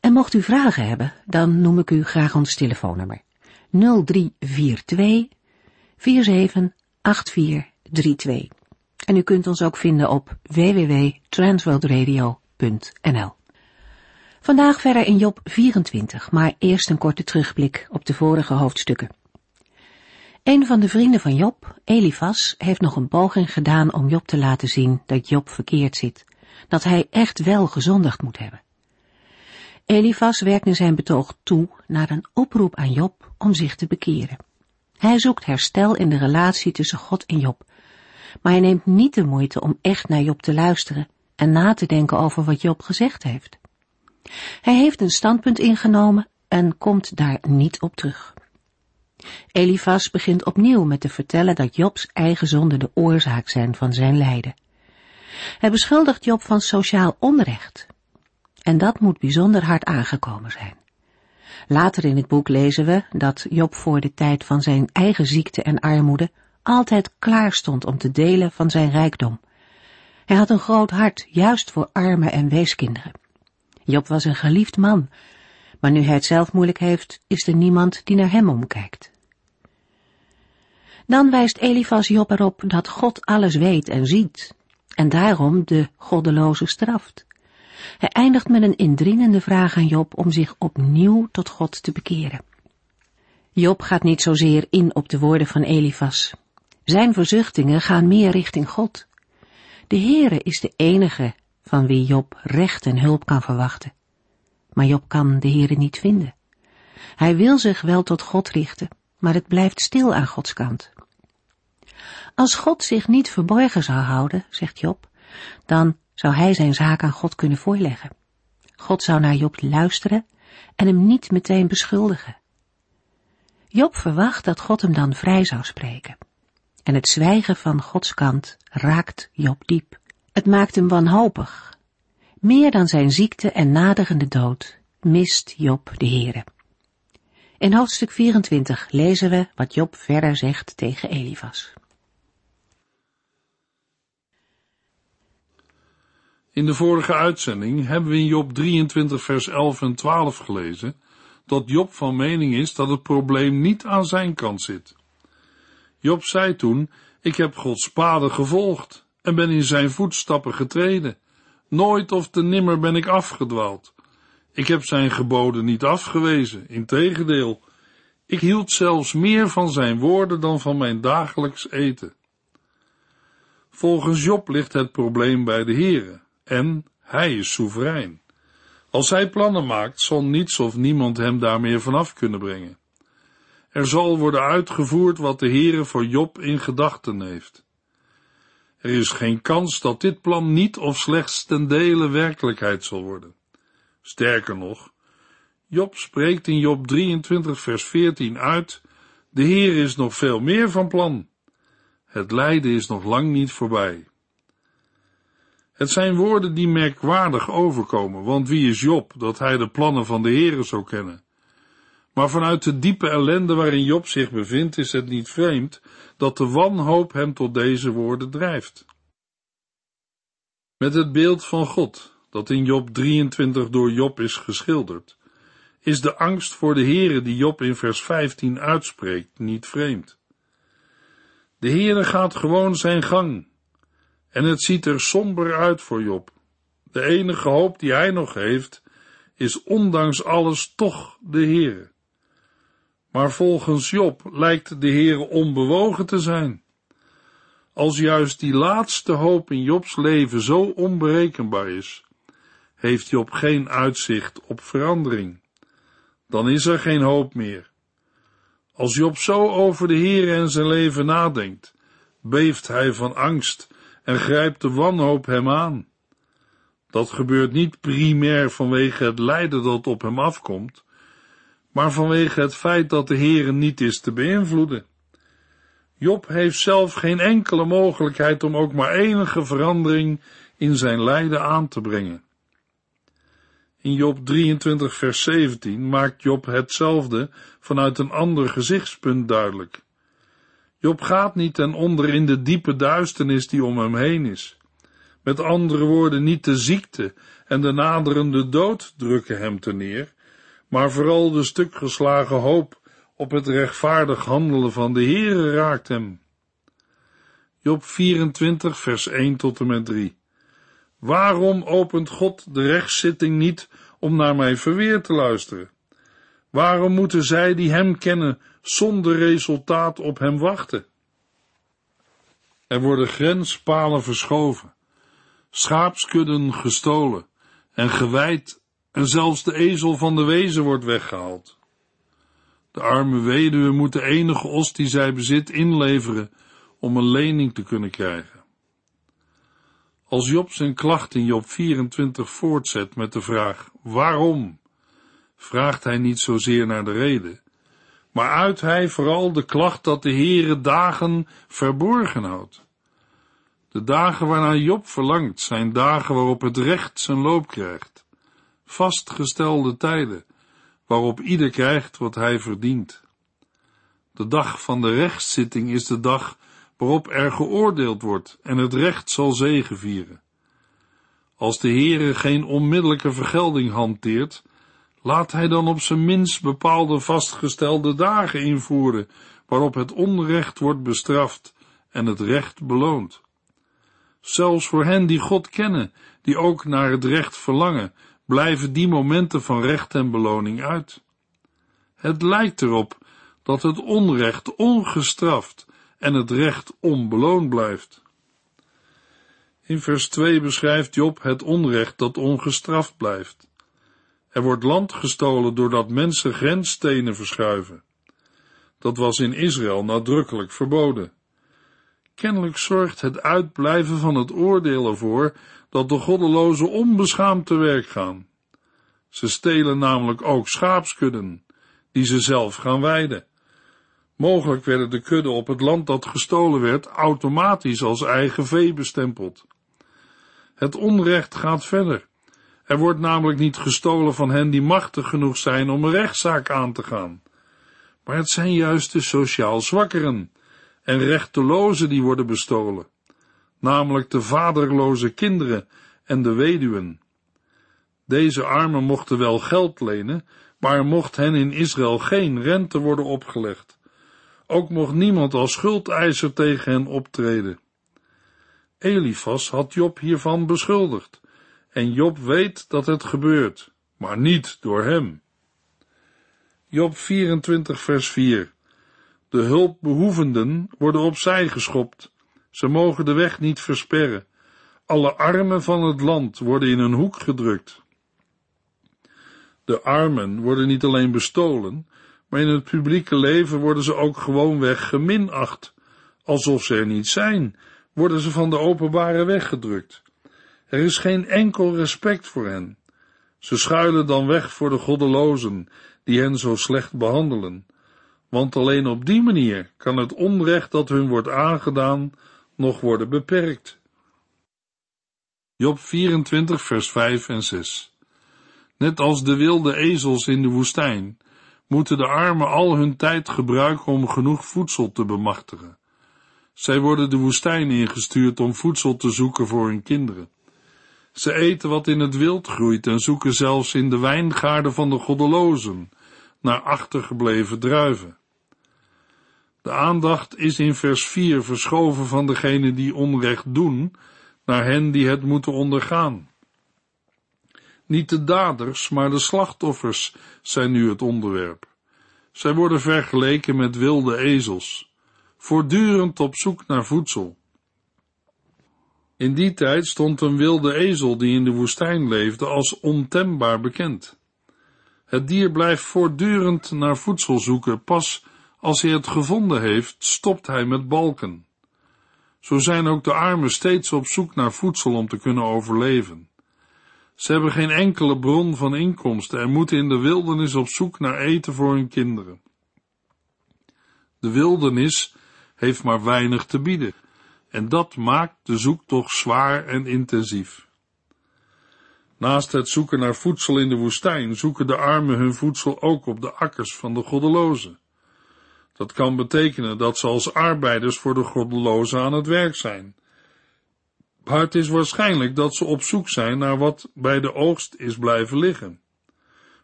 En mocht u vragen hebben, dan noem ik u graag ons telefoonnummer. 0342 478432. En u kunt ons ook vinden op www.transworldradio.nl. Vandaag verder in Job 24, maar eerst een korte terugblik op de vorige hoofdstukken. Een van de vrienden van Job, Elifas, heeft nog een poging gedaan om Job te laten zien dat Job verkeerd zit, dat hij echt wel gezondigd moet hebben. Elifas werkt in zijn betoog toe naar een oproep aan Job om zich te bekeren. Hij zoekt herstel in de relatie tussen God en Job, maar hij neemt niet de moeite om echt naar Job te luisteren en na te denken over wat Job gezegd heeft. Hij heeft een standpunt ingenomen en komt daar niet op terug. Elifas begint opnieuw met te vertellen dat Jobs eigen zonden de oorzaak zijn van zijn lijden. Hij beschuldigt Job van sociaal onrecht en dat moet bijzonder hard aangekomen zijn. Later in het boek lezen we dat Job voor de tijd van zijn eigen ziekte en armoede altijd klaar stond om te delen van zijn rijkdom. Hij had een groot hart, juist voor armen en weeskinderen. Job was een geliefd man, maar nu hij het zelf moeilijk heeft, is er niemand die naar hem omkijkt. Dan wijst Elifas Job erop dat God alles weet en ziet, en daarom de goddeloze straft. Hij eindigt met een indringende vraag aan Job om zich opnieuw tot God te bekeren. Job gaat niet zozeer in op de woorden van Elifas. Zijn verzuchtingen gaan meer richting God. De Heere is de enige van wie Job recht en hulp kan verwachten. Maar Job kan de Heere niet vinden. Hij wil zich wel tot God richten, maar het blijft stil aan Gods kant. Als God zich niet verborgen zou houden, zegt Job, dan zou hij zijn zaak aan God kunnen voorleggen. God zou naar Job luisteren en hem niet meteen beschuldigen. Job verwacht dat God hem dan vrij zou spreken. En het zwijgen van Gods kant raakt Job diep. Het maakt hem wanhopig. Meer dan zijn ziekte en naderende dood mist Job de Heere. In hoofdstuk 24 lezen we wat Job verder zegt tegen Elifas. In de vorige uitzending hebben we in Job 23 vers 11 en 12 gelezen dat Job van mening is dat het probleem niet aan zijn kant zit. Job zei toen, ik heb Gods paden gevolgd en ben in zijn voetstappen getreden. Nooit of te nimmer ben ik afgedwaald. Ik heb zijn geboden niet afgewezen, integendeel. Ik hield zelfs meer van zijn woorden dan van mijn dagelijks eten. Volgens Job ligt het probleem bij de Heere en hij is soeverein. Als hij plannen maakt, zal niets of niemand hem daar meer vanaf kunnen brengen. Er zal worden uitgevoerd wat de Heere voor Job in gedachten heeft. Er is geen kans dat dit plan niet of slechts ten dele werkelijkheid zal worden. Sterker nog, Job spreekt in Job 23 vers 14 uit, de Heer is nog veel meer van plan. Het lijden is nog lang niet voorbij. Het zijn woorden die merkwaardig overkomen, want wie is Job dat hij de plannen van de Heere zou kennen? Maar vanuit de diepe ellende waarin Job zich bevindt, is het niet vreemd dat de wanhoop hem tot deze woorden drijft. Met het beeld van God, dat in Job 23 door Job is geschilderd, is de angst voor de Heere die Job in vers 15 uitspreekt niet vreemd. De Heere gaat gewoon zijn gang, en het ziet er somber uit voor Job. De enige hoop die hij nog heeft, is ondanks alles toch de Heere. Maar volgens Job lijkt de Heere onbewogen te zijn. Als juist die laatste hoop in Jobs leven zo onberekenbaar is, heeft Job geen uitzicht op verandering. Dan is er geen hoop meer. Als Job zo over de Heere en zijn leven nadenkt, beeft hij van angst en grijpt de wanhoop hem aan. Dat gebeurt niet primair vanwege het lijden dat op hem afkomt, maar vanwege het feit dat de Heere niet is te beïnvloeden. Job heeft zelf geen enkele mogelijkheid om ook maar enige verandering in zijn lijden aan te brengen. In Job 23 vers 17 maakt Job hetzelfde vanuit een ander gezichtspunt duidelijk. Job gaat niet ten onder in de diepe duisternis die om hem heen is. Met andere woorden, niet de ziekte en de naderende dood drukken hem te neer, maar vooral de stukgeslagen hoop op het rechtvaardig handelen van de Heere raakt hem. Job 24 vers 1 tot en met 3 Waarom opent God de rechtszitting niet om naar mijn verweer te luisteren? Waarom moeten zij die hem kennen zonder resultaat op hem wachten? Er worden grenspalen verschoven, schaapskudden gestolen en gewijd en zelfs de ezel van de wezen wordt weggehaald. De arme weduwe moet de enige os die zij bezit inleveren om een lening te kunnen krijgen. Als Job zijn klacht in Job 24 voortzet met de vraag waarom, vraagt hij niet zozeer naar de reden, maar uit hij vooral de klacht dat de Heere dagen verborgen houdt. De dagen waarnaar Job verlangt zijn dagen waarop het recht zijn loop krijgt, vastgestelde tijden, waarop ieder krijgt wat hij verdient. De dag van de rechtszitting is de dag waarop er geoordeeld wordt en het recht zal zegevieren. Als de Heere geen onmiddellijke vergelding hanteert, laat hij dan op zijn minst bepaalde vastgestelde dagen invoeren, waarop het onrecht wordt bestraft en het recht beloond. Zelfs voor hen die God kennen, die ook naar het recht verlangen, blijven die momenten van recht en beloning uit. Het lijkt erop dat het onrecht ongestraft en het recht onbeloond blijft. In vers 2 beschrijft Job het onrecht dat ongestraft blijft. Er wordt land gestolen doordat mensen grensstenen verschuiven. Dat was in Israël nadrukkelijk verboden. Kennelijk zorgt het uitblijven van het oordeel ervoor dat de goddelozen onbeschaamd te werk gaan. Ze stelen namelijk ook schaapskudden, die ze zelf gaan weiden. Mogelijk werden de kudden op het land dat gestolen werd automatisch als eigen vee bestempeld. Het onrecht gaat verder. Er wordt namelijk niet gestolen van hen die machtig genoeg zijn om een rechtszaak aan te gaan. Maar het zijn juist de sociaal zwakkeren en rechtelozen die worden bestolen, namelijk de vaderloze kinderen en de weduwen. Deze armen mochten wel geld lenen, maar mocht hen in Israël geen rente worden opgelegd. Ook mocht niemand als schuldeiser tegen hen optreden. Elifas had Job hiervan beschuldigd, en Job weet dat het gebeurt, maar niet door hem. Job 24 vers 4 De hulpbehoevenden worden opzij geschopt, ze mogen de weg niet versperren. Alle armen van het land worden in een hoek gedrukt. De armen worden niet alleen bestolen, maar in het publieke leven worden ze ook gewoonweg geminacht. Alsof ze er niet zijn, worden ze van de openbare weg gedrukt. Er is geen enkel respect voor hen. Ze schuilen dan weg voor de goddelozen, die hen zo slecht behandelen. Want alleen op die manier kan het onrecht dat hun wordt aangedaan nog worden beperkt. Job 24 vers 5 en 6 Net als de wilde ezels in de woestijn, moeten de armen al hun tijd gebruiken om genoeg voedsel te bemachtigen. Zij worden de woestijn ingestuurd om voedsel te zoeken voor hun kinderen. Ze eten wat in het wild groeit en zoeken zelfs in de wijngaarden van de goddelozen naar achtergebleven druiven. De aandacht is in vers 4 verschoven van degenen die onrecht doen naar hen die het moeten ondergaan. Niet de daders, maar de slachtoffers zijn nu het onderwerp. Zij worden vergeleken met wilde ezels, voortdurend op zoek naar voedsel. In die tijd stond een wilde ezel die in de woestijn leefde als ontembaar bekend. Het dier blijft voortdurend naar voedsel zoeken, pas als hij het gevonden heeft, stopt hij met balken. Zo zijn ook de armen steeds op zoek naar voedsel om te kunnen overleven. Ze hebben geen enkele bron van inkomsten en moeten in de wildernis op zoek naar eten voor hun kinderen. De wildernis heeft maar weinig te bieden en dat maakt de zoektocht zwaar en intensief. Naast het zoeken naar voedsel in de woestijn zoeken de armen hun voedsel ook op de akkers van de goddelozen. Dat kan betekenen dat ze als arbeiders voor de goddelozen aan het werk zijn. Maar het is waarschijnlijk dat ze op zoek zijn naar wat bij de oogst is blijven liggen.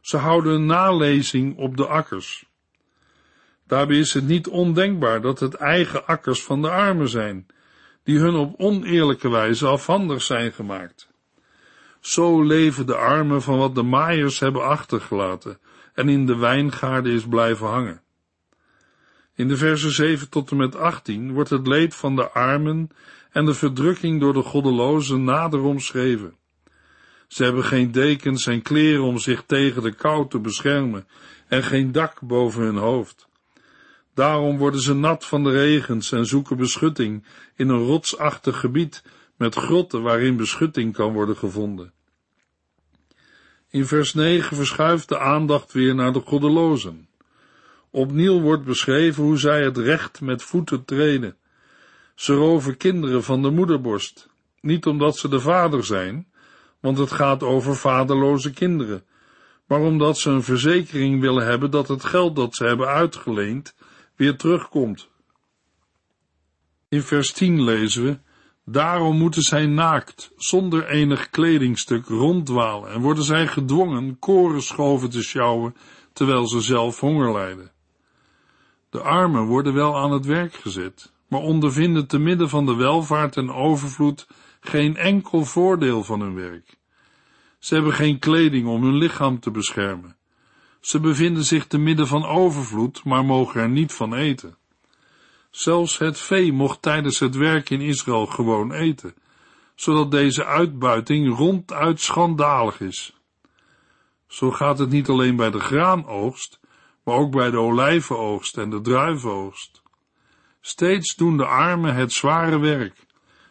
Ze houden een nalezing op de akkers. Daarbij is het niet ondenkbaar dat het eigen akkers van de armen zijn, die hun op oneerlijke wijze afhandig zijn gemaakt. Zo leven de armen van wat de maaiers hebben achtergelaten en in de wijngaarden is blijven hangen. In de versen 7 tot en met 18 wordt het leed van de armen en de verdrukking door de goddelozen nader omschreven. Ze hebben geen dekens en kleren om zich tegen de kou te beschermen en geen dak boven hun hoofd. Daarom worden ze nat van de regens en zoeken beschutting in een rotsachtig gebied met grotten waarin beschutting kan worden gevonden. In vers 9 verschuift de aandacht weer naar de goddelozen. Opnieuw wordt beschreven hoe zij het recht met voeten treden. Ze roven kinderen van de moederborst, niet omdat ze de vader zijn, want het gaat over vaderloze kinderen, maar omdat ze een verzekering willen hebben dat het geld dat ze hebben uitgeleend weer terugkomt. In vers 10 lezen we, Daarom moeten zij naakt, zonder enig kledingstuk, ronddwalen en worden zij gedwongen korenschoven te sjouwen, terwijl ze zelf honger lijden. De armen worden wel aan het werk gezet, maar ondervinden te midden van de welvaart en overvloed geen enkel voordeel van hun werk. Ze hebben geen kleding om hun lichaam te beschermen. Ze bevinden zich te midden van overvloed, maar mogen er niet van eten. Zelfs het vee mocht tijdens het werk in Israël gewoon eten, zodat deze uitbuiting ronduit schandalig is. Zo gaat het niet alleen bij de graanoogst, maar ook bij de olijvenoogst en de druivenoogst. Steeds doen de armen het zware werk.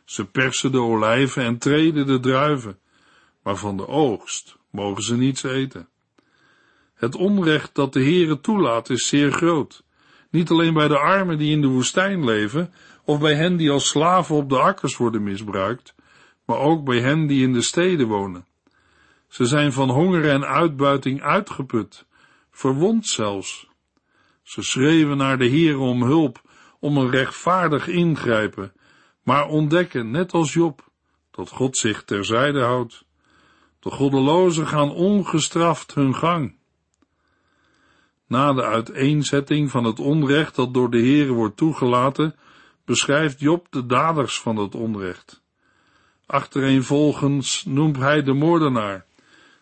Ze persen de olijven en treden de druiven, maar van de oogst mogen ze niets eten. Het onrecht dat de Heere toelaat is zeer groot, niet alleen bij de armen die in de woestijn leven, of bij hen die als slaven op de akkers worden misbruikt, maar ook bij hen die in de steden wonen. Ze zijn van honger en uitbuiting uitgeput, verwond zelfs. Ze schreeuwen naar de Heer om hulp, om een rechtvaardig ingrijpen, maar ontdekken, net als Job, dat God zich terzijde houdt. De goddelozen gaan ongestraft hun gang. Na de uiteenzetting van het onrecht dat door de Heere wordt toegelaten, beschrijft Job de daders van het onrecht. Achtereenvolgens noemt hij de moordenaar,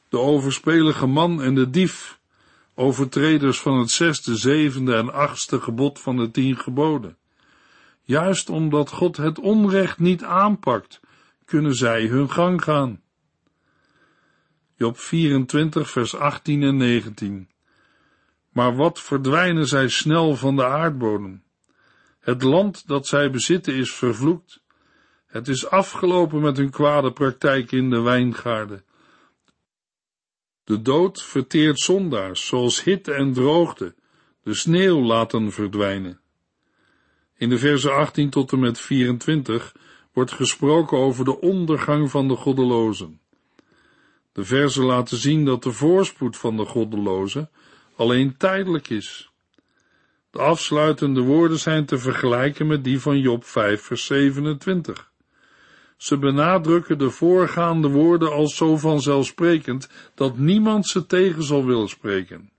de overspelige man en de dief, overtreders van het zesde, zevende en achtste gebod van de tien geboden. Juist omdat God het onrecht niet aanpakt, kunnen zij hun gang gaan. Job 24, vers 18 en 19. Maar wat verdwijnen zij snel van de aardbodem. Het land dat zij bezitten is vervloekt. Het is afgelopen met hun kwade praktijk in de wijngaarden. De dood verteert zondaars, zoals hitte en droogte, de sneeuw laten verdwijnen. In de versen 18 tot en met 24 wordt gesproken over de ondergang van de goddelozen. De versen laten zien dat de voorspoed van de goddelozen alleen tijdelijk is. De afsluitende woorden zijn te vergelijken met die van Job 5 vers 27. Ze benadrukken de voorgaande woorden als zo vanzelfsprekend dat niemand ze tegen zal willen spreken.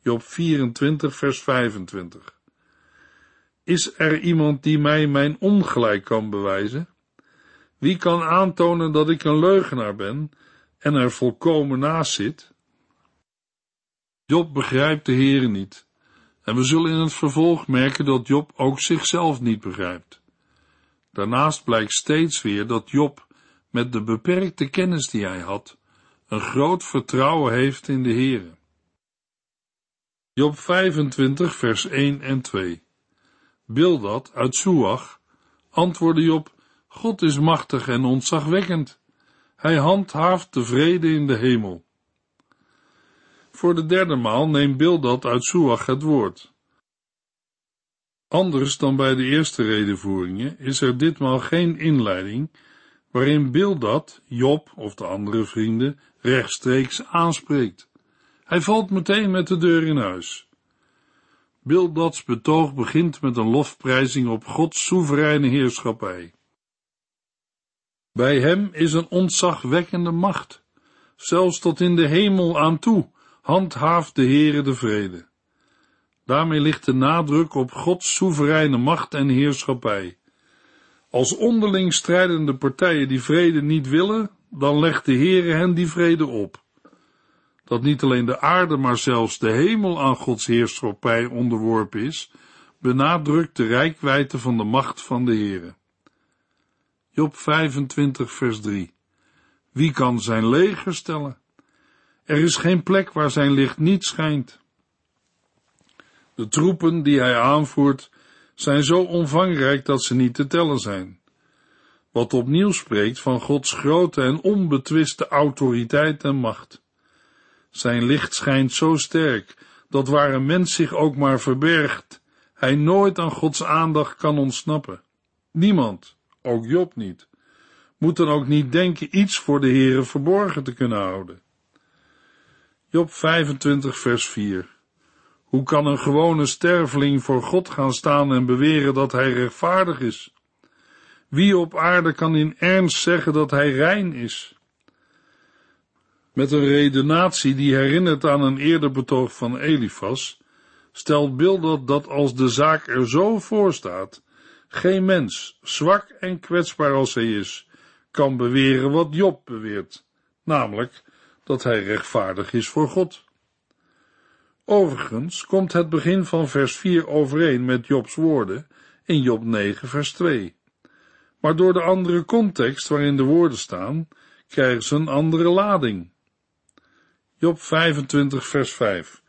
Job 24 vers 25. Is er iemand die mij mijn ongelijk kan bewijzen? Wie kan aantonen dat ik een leugenaar ben en er volkomen naast zit? Job begrijpt de Heere niet. En we zullen in het vervolg merken dat Job ook zichzelf niet begrijpt. Daarnaast blijkt steeds weer dat Job, met de beperkte kennis die hij had, een groot vertrouwen heeft in de Heere. Job 25, vers 1 en 2. Bildad uit Suach antwoordde Job, God is machtig en ontzagwekkend. Hij handhaaft de vrede in de hemel. Voor de derde maal neemt Bildad uit Suach het woord. Anders dan bij de eerste redenvoeringen is er ditmaal geen inleiding waarin Bildad, Job of de andere vrienden rechtstreeks aanspreekt. Hij valt meteen met de deur in huis. Bildads betoog begint met een lofprijzing op Gods soevereine heerschappij. Bij hem is een ontzagwekkende macht, zelfs tot in de hemel aan toe, handhaaft de Heere de vrede. Daarmee ligt de nadruk op Gods soevereine macht en heerschappij. Als onderling strijdende partijen die vrede niet willen, dan legt de Heere hen die vrede op. Dat niet alleen de aarde, maar zelfs de hemel aan Gods heerschappij onderworpen is, benadrukt de rijkwijde van de macht van de Heere. Job 25 vers 3 Wie kan zijn leger stellen? Er is geen plek waar zijn licht niet schijnt. De troepen die hij aanvoert zijn zo omvangrijk dat ze niet te tellen zijn. Wat opnieuw spreekt van Gods grote en onbetwiste autoriteit en macht. Zijn licht schijnt zo sterk dat waar een mens zich ook maar verbergt, hij nooit aan Gods aandacht kan ontsnappen. Niemand, ook Job niet, moet dan ook niet denken iets voor de Heere verborgen te kunnen houden. Job 25 vers 4 Hoe kan een gewone sterveling voor God gaan staan en beweren dat hij rechtvaardig is? Wie op aarde kan in ernst zeggen dat hij rein is? Met een redenatie die herinnert aan een eerder betoog van Elifas, stelt Bildad dat als de zaak er zo voor staat, geen mens, zwak en kwetsbaar als hij is, kan beweren wat Job beweert, namelijk dat hij rechtvaardig is voor God. Overigens komt het begin van vers 4 overeen met Jobs woorden in Job 9 vers 2. Maar door de andere context waarin de woorden staan, krijgen ze een andere lading. Job 25 vers 5.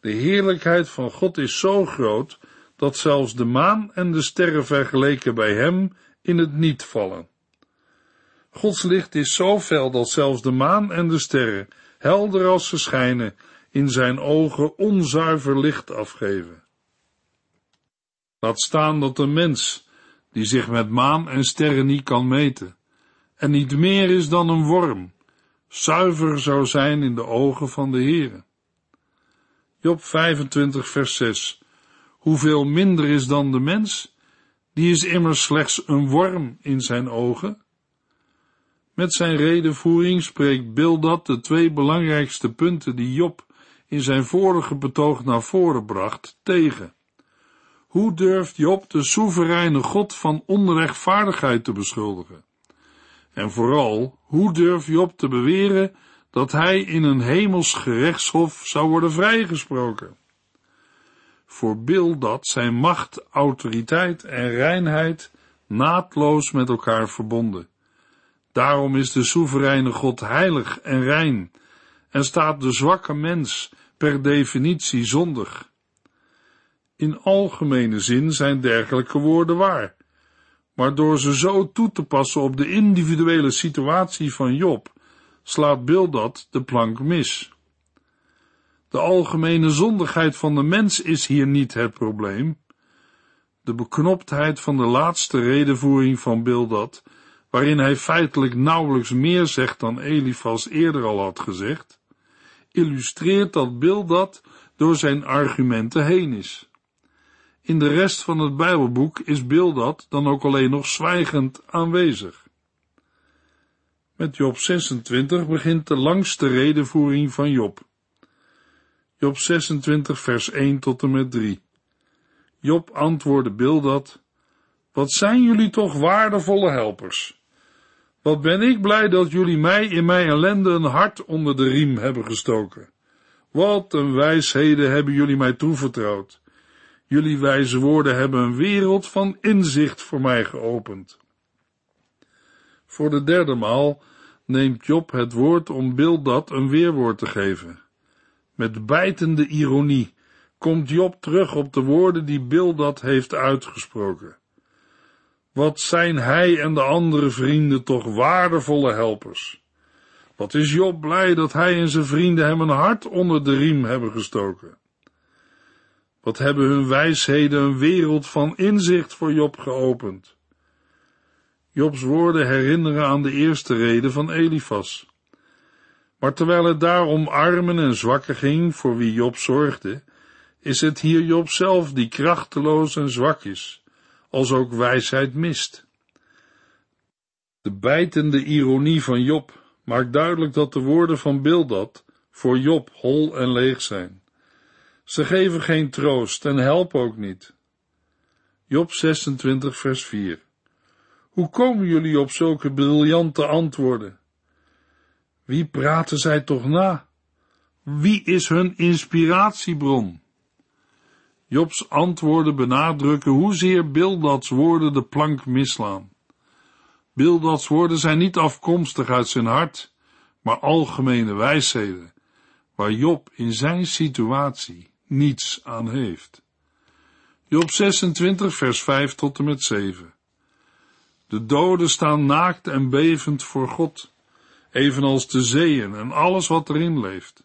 De heerlijkheid van God is zo groot dat zelfs de maan en de sterren vergeleken bij hem in het niet vallen. Gods licht is zo fel dat zelfs de maan en de sterren, helder als ze schijnen, in zijn ogen onzuiver licht afgeven. Laat staan dat een mens, die zich met maan en sterren niet kan meten, en niet meer is dan een worm, zuiver zou zijn in de ogen van de Heere. Job 25 vers 6 Hoeveel minder is dan de mens? Die is immers slechts een worm in zijn ogen. Met zijn redenvoering spreekt Bildad de twee belangrijkste punten die Job in zijn vorige betoog naar voren bracht tegen. Hoe durft Job de soevereine God van onrechtvaardigheid te beschuldigen? En vooral, hoe durft Job te beweren dat hij in een hemels gerechtshof zou worden vrijgesproken? Voor Bildad zijn macht, autoriteit en reinheid naadloos met elkaar verbonden. Daarom is de soevereine God heilig en rein en staat de zwakke mens per definitie zondig. In algemene zin zijn dergelijke woorden waar, maar door ze zo toe te passen op de individuele situatie van Job, slaat Bildad de plank mis. De algemene zondigheid van de mens is hier niet het probleem. De beknoptheid van de laatste redenvoering van Bildad waarin hij feitelijk nauwelijks meer zegt dan Elifas eerder al had gezegd, illustreert dat Bildad door zijn argumenten heen is. In de rest van het Bijbelboek is Bildad dan ook alleen nog zwijgend aanwezig. Met Job 26 begint de langste redenvoering van Job. Job 26 vers 1 tot en met 3. Job antwoordde Bildad, wat zijn jullie toch waardevolle helpers? Wat ben ik blij dat jullie mij in mijn ellende een hart onder de riem hebben gestoken. Wat een wijsheden hebben jullie mij toevertrouwd. Jullie wijze woorden hebben een wereld van inzicht voor mij geopend. Voor de derde maal neemt Job het woord om Bildad een weerwoord te geven. Met bijtende ironie komt Job terug op de woorden die Bildad heeft uitgesproken. Wat zijn hij en de andere vrienden toch waardevolle helpers. Wat is Job blij dat hij en zijn vrienden hem een hart onder de riem hebben gestoken. Wat hebben hun wijsheden een wereld van inzicht voor Job geopend. Jobs woorden herinneren aan de eerste reden van Elifas. Maar terwijl het daar om armen en zwakken ging voor wie Job zorgde, is het hier Job zelf die krachteloos en zwak is, als ook wijsheid mist. De bijtende ironie van Job maakt duidelijk dat de woorden van Bildad voor Job hol en leeg zijn. Ze geven geen troost en helpen ook niet. Job 26 vers 4 Hoe komen jullie op zulke briljante antwoorden? Wie praten zij toch na? Wie is hun inspiratiebron? Jobs antwoorden benadrukken hoezeer Bildads woorden de plank mislaan. Bildads woorden zijn niet afkomstig uit zijn hart, maar algemene wijsheden, waar Job in zijn situatie niets aan heeft. Job 26, vers 5 tot en met 7. De doden staan naakt en bevend voor God evenals de zeeën en alles wat erin leeft.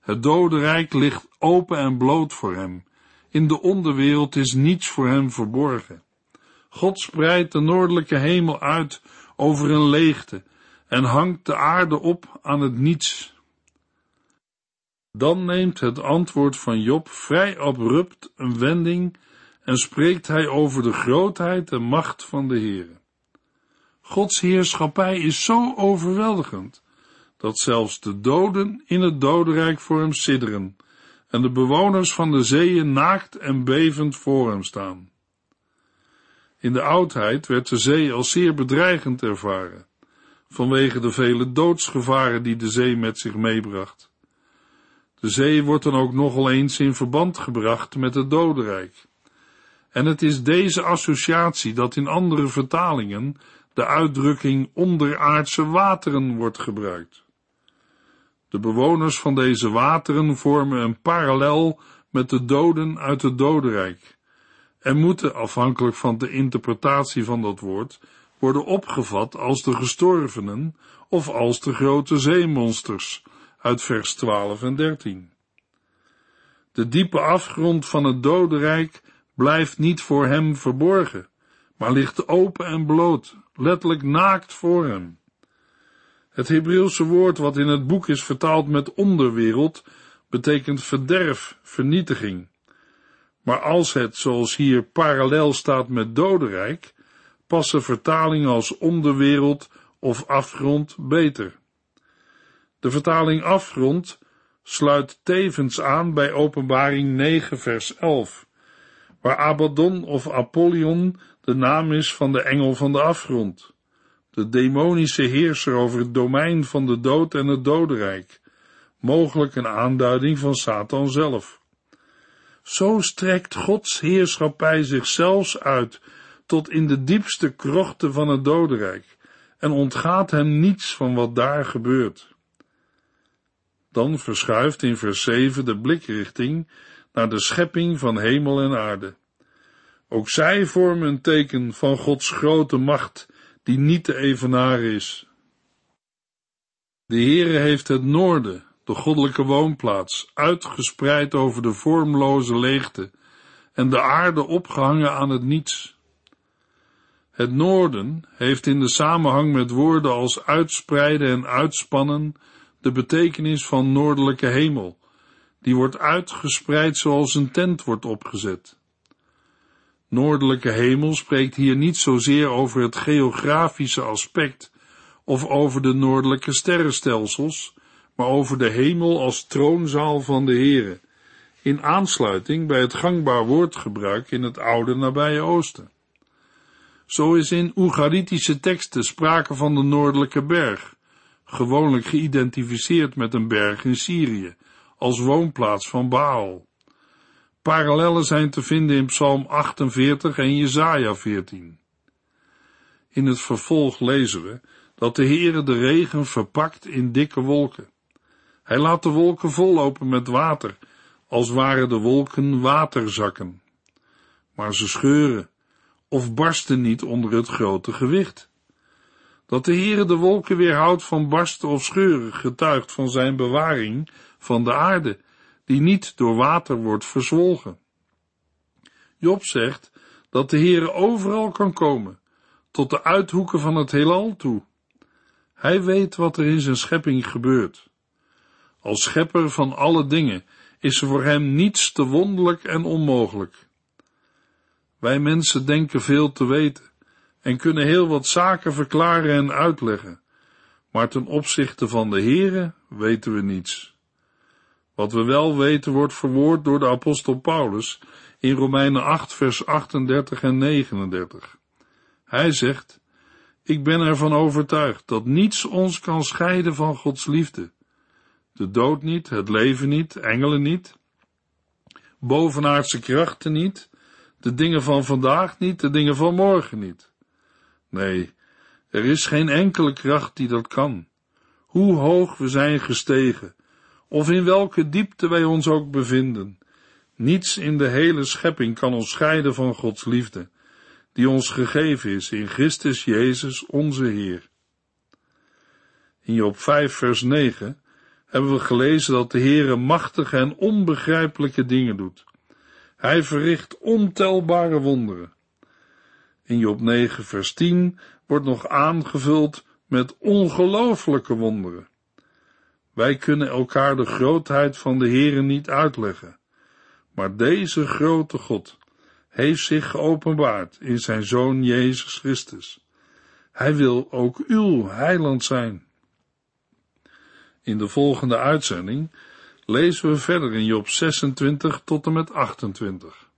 Het dodenrijk ligt open en bloot voor hem. In de onderwereld is niets voor hem verborgen. God spreidt de noordelijke hemel uit over een leegte en hangt de aarde op aan het niets. Dan neemt het antwoord van Job vrij abrupt een wending en spreekt hij over de grootheid en macht van de Heer. Gods heerschappij is zo overweldigend, dat zelfs de doden in het dodenrijk voor hem sidderen, en de bewoners van de zeeën naakt en bevend voor hem staan. In de oudheid werd de zee als zeer bedreigend ervaren, vanwege de vele doodsgevaren die de zee met zich meebracht. De zee wordt dan ook nogal eens in verband gebracht met het dodenrijk. En het is deze associatie dat in andere vertalingen de uitdrukking onderaardse wateren wordt gebruikt. De bewoners van deze wateren vormen een parallel met de doden uit het dodenrijk en moeten, afhankelijk van de interpretatie van dat woord, worden opgevat als de gestorvenen of als de grote zeemonsters uit vers 12 en 13. De diepe afgrond van het dodenrijk blijft niet voor hem verborgen, maar ligt open en bloot, letterlijk naakt voor hem. Het Hebreeuwse woord wat in het boek is vertaald met onderwereld, betekent verderf, vernietiging. Maar als het, zoals hier, parallel staat met dodenrijk, passen vertalingen als onderwereld of afgrond beter. De vertaling afgrond sluit tevens aan bij openbaring 9 vers 11, waar Abaddon of Apollyon de naam is van de engel van de afgrond, de demonische heerser over het domein van de dood en het dodenrijk, mogelijk een aanduiding van Satan zelf. Zo strekt Gods heerschappij zich zelfs uit tot in de diepste krochten van het dodenrijk en ontgaat hem niets van wat daar gebeurt. Dan verschuift in vers 7 de blikrichting naar de schepping van hemel en aarde. Ook zij vormen een teken van Gods grote macht, die niet te evenaren is. De Heere heeft het noorden, de goddelijke woonplaats, uitgespreid over de vormloze leegte en de aarde opgehangen aan het niets. Het noorden heeft in de samenhang met woorden als uitspreiden en uitspannen de betekenis van noordelijke hemel, die wordt uitgespreid zoals een tent wordt opgezet. Noordelijke hemel spreekt hier niet zozeer over het geografische aspect of over de noordelijke sterrenstelsels, maar over de hemel als troonzaal van de Heere, in aansluiting bij het gangbaar woordgebruik in het oude nabije oosten. Zo is in Oegaritische teksten sprake van de noordelijke berg, gewoonlijk geïdentificeerd met een berg in Syrië, als woonplaats van Baal. Parallellen zijn te vinden in Psalm 48 en Jesaja 14. In het vervolg lezen we dat de Heere de regen verpakt in dikke wolken. Hij laat de wolken vollopen met water, als waren de wolken waterzakken. Maar ze scheuren, of barsten niet onder het grote gewicht. Dat de Heere de wolken weerhoudt van barsten of scheuren, getuigt van zijn bewaring van de aarde, die niet door water wordt verzwolgen. Job zegt dat de Heere overal kan komen, tot de uithoeken van het heelal toe. Hij weet wat er in zijn schepping gebeurt. Als schepper van alle dingen is er voor hem niets te wonderlijk en onmogelijk. Wij mensen denken veel te weten en kunnen heel wat zaken verklaren en uitleggen, maar ten opzichte van de Heere weten we niets. Wat we wel weten wordt verwoord door de apostel Paulus in Romeinen 8 vers 38 en 39. Hij zegt, ik ben ervan overtuigd dat niets ons kan scheiden van Gods liefde. De dood niet, het leven niet, engelen niet, bovenaardse krachten niet, de dingen van vandaag niet, de dingen van morgen niet. Nee, er is geen enkele kracht die dat kan. Hoe hoog we zijn gestegen, of in welke diepte wij ons ook bevinden, niets in de hele schepping kan ons scheiden van Gods liefde, die ons gegeven is in Christus Jezus onze Heer. In Job 5 vers 9 hebben we gelezen dat de Heere machtige en onbegrijpelijke dingen doet. Hij verricht ontelbare wonderen. In Job 9 vers 10 wordt nog aangevuld met ongelooflijke wonderen. Wij kunnen elkaar de grootheid van de Heere niet uitleggen, maar deze grote God heeft zich geopenbaard in zijn Zoon Jezus Christus. Hij wil ook uw heiland zijn. In de volgende uitzending lezen we verder in Job 26 tot en met 28.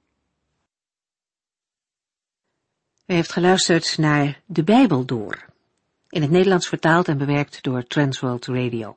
U heeft geluisterd naar De Bijbel Door, in het Nederlands vertaald en bewerkt door Transworld Radio.